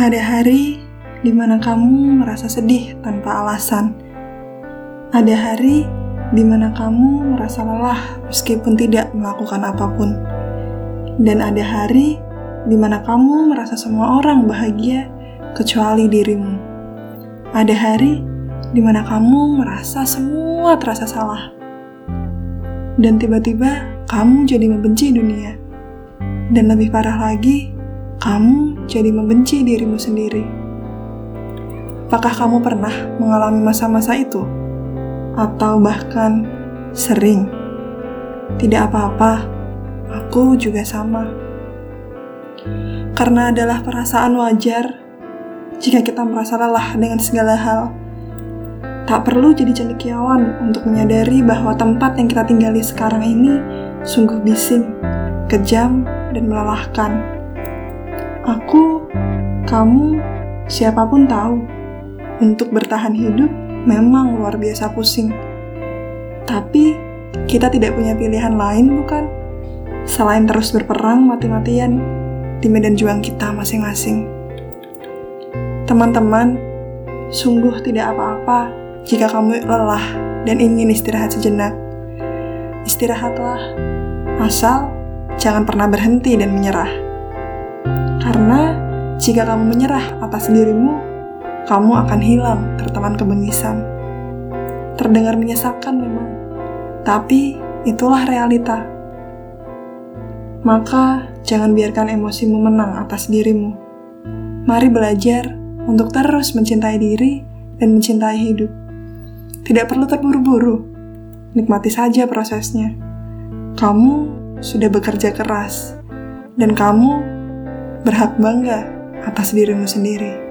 Ada hari di mana kamu merasa sedih tanpa alasan. Ada hari di mana kamu merasa lelah meskipun tidak melakukan apa pun. Dan ada hari di mana kamu merasa semua orang bahagia kecuali dirimu. Ada hari di mana kamu merasa semua terasa salah. Dan tiba-tiba kamu jadi membenci dunia. Dan lebih parah lagi, kamu jadi membenci dirimu sendiri. Apakah kamu pernah mengalami masa-masa itu? Atau bahkan sering? Tidak apa-apa, aku juga sama. Karena adalah perasaan wajar jika kita merasa lelah dengan segala hal. Tak perlu jadi cendekiawan untuk menyadari bahwa tempat yang kita tinggali sekarang ini sungguh bising, kejam, dan melelahkan. Aku, kamu, siapa pun tahu, untuk bertahan hidup memang luar biasa pusing. Tapi, kita tidak punya pilihan lain bukan? Selain terus berperang mati-matian di medan juang kita masing-masing. Teman-teman, sungguh tidak apa-apa jika kamu lelah dan ingin istirahat sejenak. Istirahatlah, asal jangan pernah berhenti dan menyerah. Karena jika kamu menyerah atas dirimu, kamu akan hilang tertelan kebengisan. Terdengar menyesakan memang, tapi itulah realita. Maka jangan biarkan emosimu menang atas dirimu. Mari belajar untuk terus mencintai diri dan mencintai hidup. Tidak perlu terburu-buru, nikmati saja prosesnya. Kamu sudah bekerja keras, dan kamu berhak bangga atas dirimu sendiri.